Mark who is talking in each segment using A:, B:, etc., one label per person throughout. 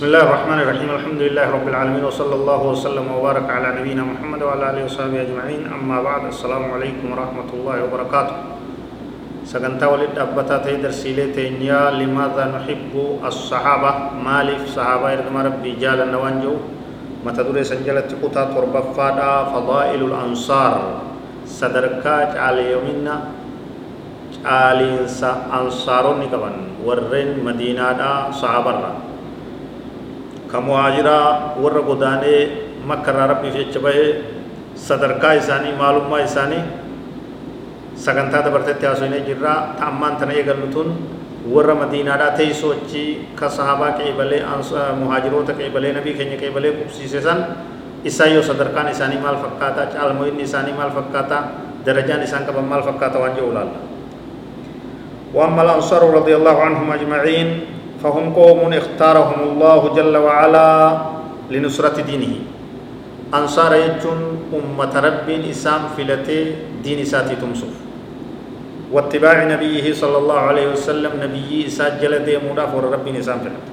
A: بسم الله الرحمن الرحيم. الحمد لله رب العالمين وصلى الله وسلم وبارك على نبينا محمد وعلى آله وصحبه أجمعين. أما بعد السلام عليكم ورحمة الله وبركاته. سغنتا ولد أبتا تي درسيله تينيا لماذا نحب الصحابة؟ مالف صحابة ارغم ربي جال نوانجو. متى دري سنجلت قطا تربا فادا فضائل الأنصار. صدركا على يومنا عالينسا انصارون كبن. ورن مدينة صحابه كمهاجرا ور غدانه مكه ربي في چبه صدركا اساني معلومه اساني sagantaa dabartetti haasofnee jirra ta'ammaan tana eegallutuun warra madiinaadhaa teessoo achi ka sahabaa qeebalee muhaajiroota qeebalee nabii keenya qeebalee qubsiise san isaan yoo sadarkaan isaanii maal fakkaata caalmoyinni isaanii maal fakkaata darajaan isaan qaban maal fakkaata waan jedhu ilaalla وأما الأنصار رضي الله عنهم أجمعين فهم قوم اختارهم الله جل وعلا لنصرة دينه. أنصار يجون أمة رب إسام فلتي دين ساتي تمسف واتباع نبيه صلى الله عليه وسلم نبي سجل دي مدافع رب نسام فلت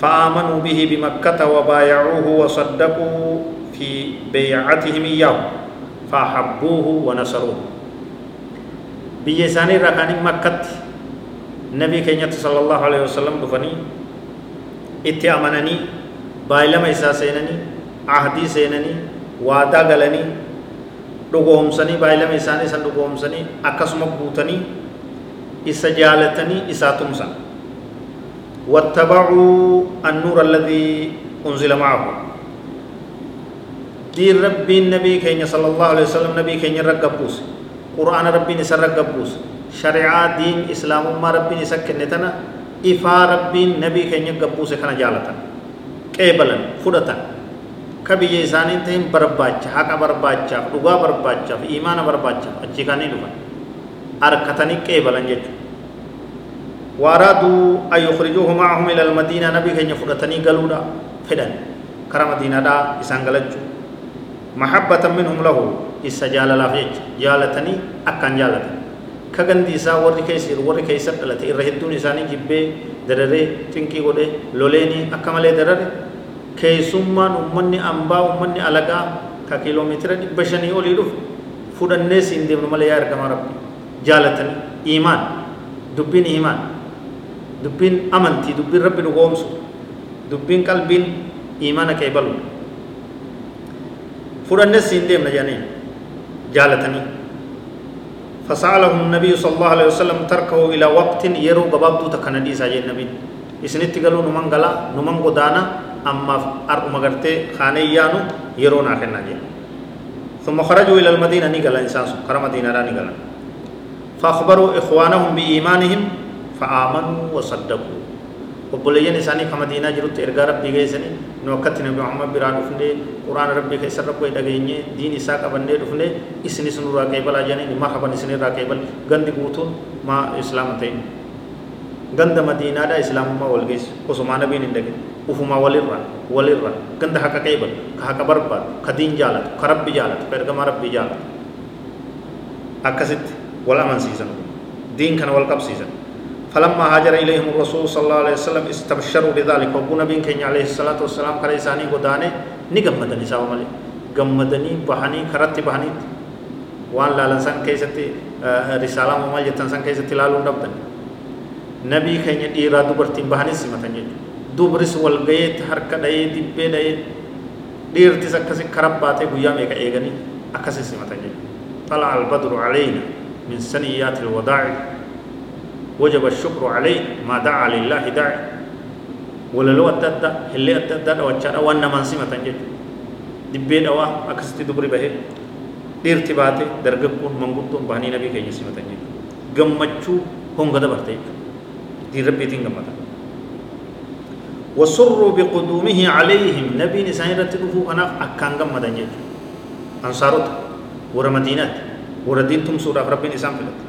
A: فآمنوا به بمكة وبايعوه وصدقوا في بيعتهم إياه. فأحبوه ونصروه. بيجي ساني ركاني مكة. نبي كينيا صلى الله عليه وسلم دفني اتي امانني بايلا ميسا سينني عهدي سينني وادا غلني دوغوم سني بايلا ميسا ني سن سني اكسم بوتني اسجالتني اساتوم سن واتبعوا النور الذي أنزل معه. دي ربي النبي كينيا صلى الله عليه وسلم نبي كينيا رقبوس. قرآن ربي نسر رقبوس. رقبوس شريعة دين إسلام ما ربي نسكن نتنا إفا ربي نبي كين رقبوس كان جالتا قبلا فرطا كبي إسانين تهم برباچا حقا برباچا دغا برباچا إيمان برباچا أجي كاني دفن. أركتني قبلا جيجو وأرادوا أن يخرجوه معهم إلى المدينة نبي كين فرطني قالوا فدن. كرا مدينة دا إسان محبة منهم له إسجال لافيج جالتني أكان جالتني. كغندي إسا ورد كيسير ورد كيسر دلت إرهدون إساني جبه درره تنكي قده لوليني أكمله درره كيسمان أمني أمبا أمني ألقا ككيلومتر بشني أولي رف فودنه سندي من مليا رقم ربي جالتني إيمان دبين إيمان دبين أمنتي دبين ربي نقومسو دبين قلبين إيمانك يبلو فودنه سندي من جاني جالتني فسألهم النبي صلى الله عليه وسلم تركه إلى وقت يرو قبابدو تكندي ساجي النبي إسنتي قالوا نمان قلا نمان قدانا أما أرقم قرتي خاني يانو يرو ناخن ناجي. ثم خرجوا إلى المدينة نقل إنسان كرم مدينة لا نقل فأخبروا إخوانهم بإيمانهم فآمنوا وصدقوا. Obboleeyyan isaanii ka madiinaa jirutti ergaa rabbii geessanii nu akkatti nabi muhammad biraa dhufne quraana rabbii keessa rabbee dhageenye diin isaa qabannee dhufne isinis nurraa qeebalaa jedhanii marhaban isinirraa qeebal gandi guutuun maa islaama ta'in ganda madiinaadha islaamummaa wal geessu osumaa nabiin hin dhagin ufumaa walirra walirra ganda haqa qeebal ka haqa barbaadu ka diin jaalatu ka rabbi jaalatu ka ergamaa rabbii jaalatu akkasitti wal amansiisan diin kana wal qabsiisan فلما هاجر إليهم الرسول صلى الله عليه وسلم استبشروا بذلك وابو نبي كenya عليه الصلاة والسلام كره إساني isaa malee gammadanii bahanii karatti bahaniitti waan laalan san keessatti risaalaa maal jettan san keessatti ilaaluu dhabdan nabii keenya dhiiraa dubartiin bahanis simatan jechuudha dubris wal gayeetti harka dha'ee dibbee dha'ee dhiirtis akkasi karaa baatee guyyaa meeqa eeganii akkasi simatan jechuudha طلع البدر علينا من سنيات الوداع وجب الشكر عليه ما دعا لله داعي. ولا لو أتدا اللي أتدا وجهنا وأنا من سمة تنجد دبي دوا أكستي دبري به. ارتباطه درجكون منغوتون باني نبي كي سمة تنجد جمچو هم غدا برتي. دي ربي تين غمتا وسروا بقدومه عليهم. نبي نسان رتدفو كناف أكان غمدان جيجو أنصاروت ورا مدينات ورا سورة ربي نسان فلت.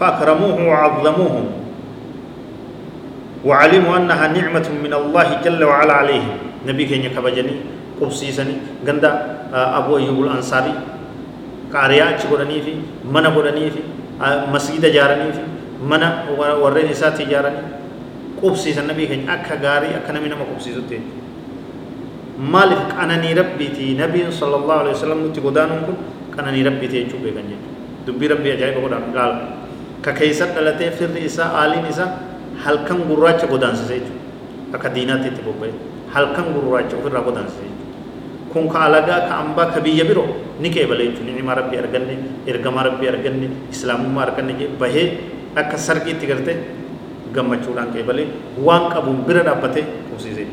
A: فأكرموه وعظموهم وعلموا أنها نعمة من الله جل وعلا عليهم. نبي كينيا كبجني قبسيسني غندا أبو أيوب الأنصاري قاريا چغرني في من غرني في مسجد جارني في من ورين إساتي جارني قبسيسن نبي كينيا أكا غاري أكا نمي نما قبسيسوتي مالف قناني ربيتي نبي صلى الله عليه وسلم كن قناني ربيتي يچو بيغن دبي ربي أجايب غدان قال ككيسر دلته فر إسا آلين إسا halkan gurraacha godaansise jechuudha akka diinaatti itti bobba'e halkan gurraacha ofirraa godaansise jechuudha kun ka alagaa ka ambaa ka biyya biroo ni qeebale jechuudha ni'imaa rabbii arganne ergamaa rabbii arganne islaamummaa arganne jee bahee akka sarqiitti gartee gammachuudhaan qeebale waan qabuun bira dhaabbatee qubsiise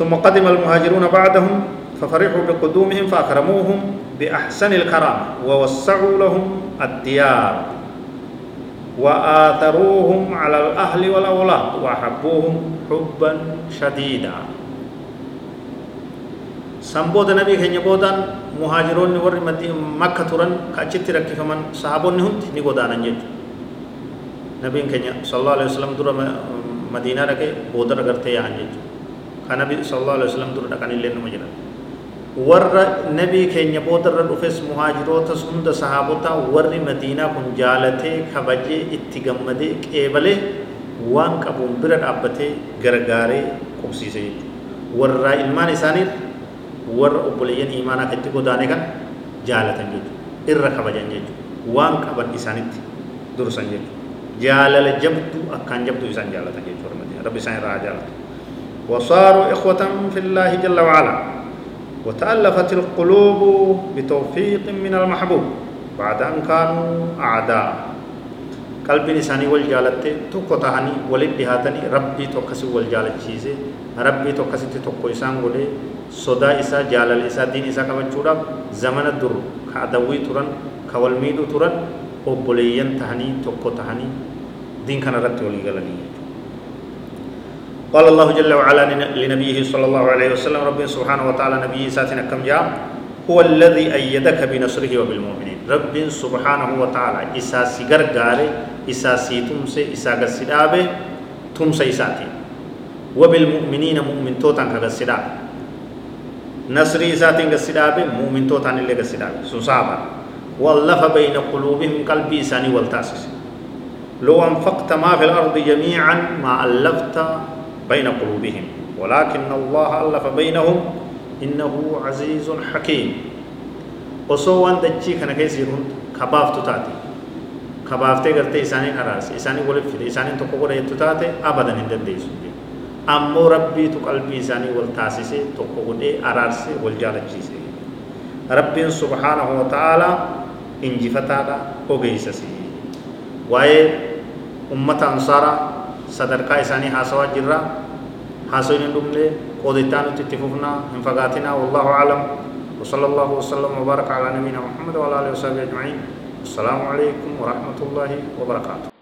A: ثم قدم المهاجرون بعدهم ففرحوا بقدومهم فأكرموهم بأحسن الكرامة ووسعوا لهم الديار وآثروهم على الأهل والأولاد وأحبوهم حبا شديدا. سنبود نبي كن يبودان مهاجرون ور مكة تران كأجت ركي فمن صحابون هند نقودانا نجد. نبي كن صلى الله عليه وسلم در مدينة ركي بودر کرتے यहाँ جد كنبي صلى الله عليه وسلم در دکان اللي نمجرد. warra nabii keenya boodarra dhufes muhaajirootas hunda sahaabota warri madiinaa kun jaalatee kabajee itti gammadee qeebalee waan qabuun bira dhaabbatee gargaaree qubsiise jechuudha warra ilmaan isaaniif warra obboleeyyan imaanaa kan itti godaane kan jaalatan jechuudha. Irra kabajan jechuudha. Waan qaban isaanitti dursan jechuudha. Jaalala jabdu akkaan jabdu isaan jaalatan jechuudha rabbi isaan irraa jaalatu. Wasaaru ikhwatan fillaahi jalla wa'ala. وتألفت القلوب بتوفيق من المحبوب بعد أن كانوا أعداء. قلب نساني والجالت توكو تهاني ولد دهاتني ربي توكسي والجالت چيزي ربي توكسي توكو إسان غولي صدا إسا جالل إسا دين إسا كبچودا زمن در كعدوي تران كوالميدو تران وبوليين تهاني توكو تهاني دين كان رت ولي غلني قال الله جل وعلا لنبيه صلى الله عليه وسلم رب سبحانه وتعالى نبيه ساتنا كم جاء هو الذي أيدك بنصره وبالمؤمنين. رب سبحانه وتعالى إسا سيغر غاري إسا سيتم سي إسا غسدابه تم سي ساتي. وبالمؤمنين مؤمن توتان كغسداب نصري ساتين غسدابه مؤمن توتان اللي غسدابه سنصابا واللف بين قلوبهم قلبي ساني والتاسس لو أنفقت ما في الأرض جميعا ما ألفت بين قلوبهم. ولكن الله ألف بينهم إنه عزيز حكيم. وصو أن دجي كان كيسي هون كبافتو تاتي كبافتي قرتي إساني أراس. إساني قولي فيدي. إساني تقو قولي تتاتي أبدا هندن دي سنبي أمو ربي تقلبي إساني والتاسيسي تقو قولي أراس والجالجيسي رب سبحانه وتعالى إنجفتا لا وقيسسي وأي أمة أنصارا sadarkaa isaanii haasawaa jirra haasawiin hin dhumne qoodittaa nuti itti fufnaa hin fagaatinaa wallahu aclam وصلى الله وسلم وبارك على نبينا محمد وعلى اله وصحبه اجمعين السلام عليكم ورحمه الله وبركاته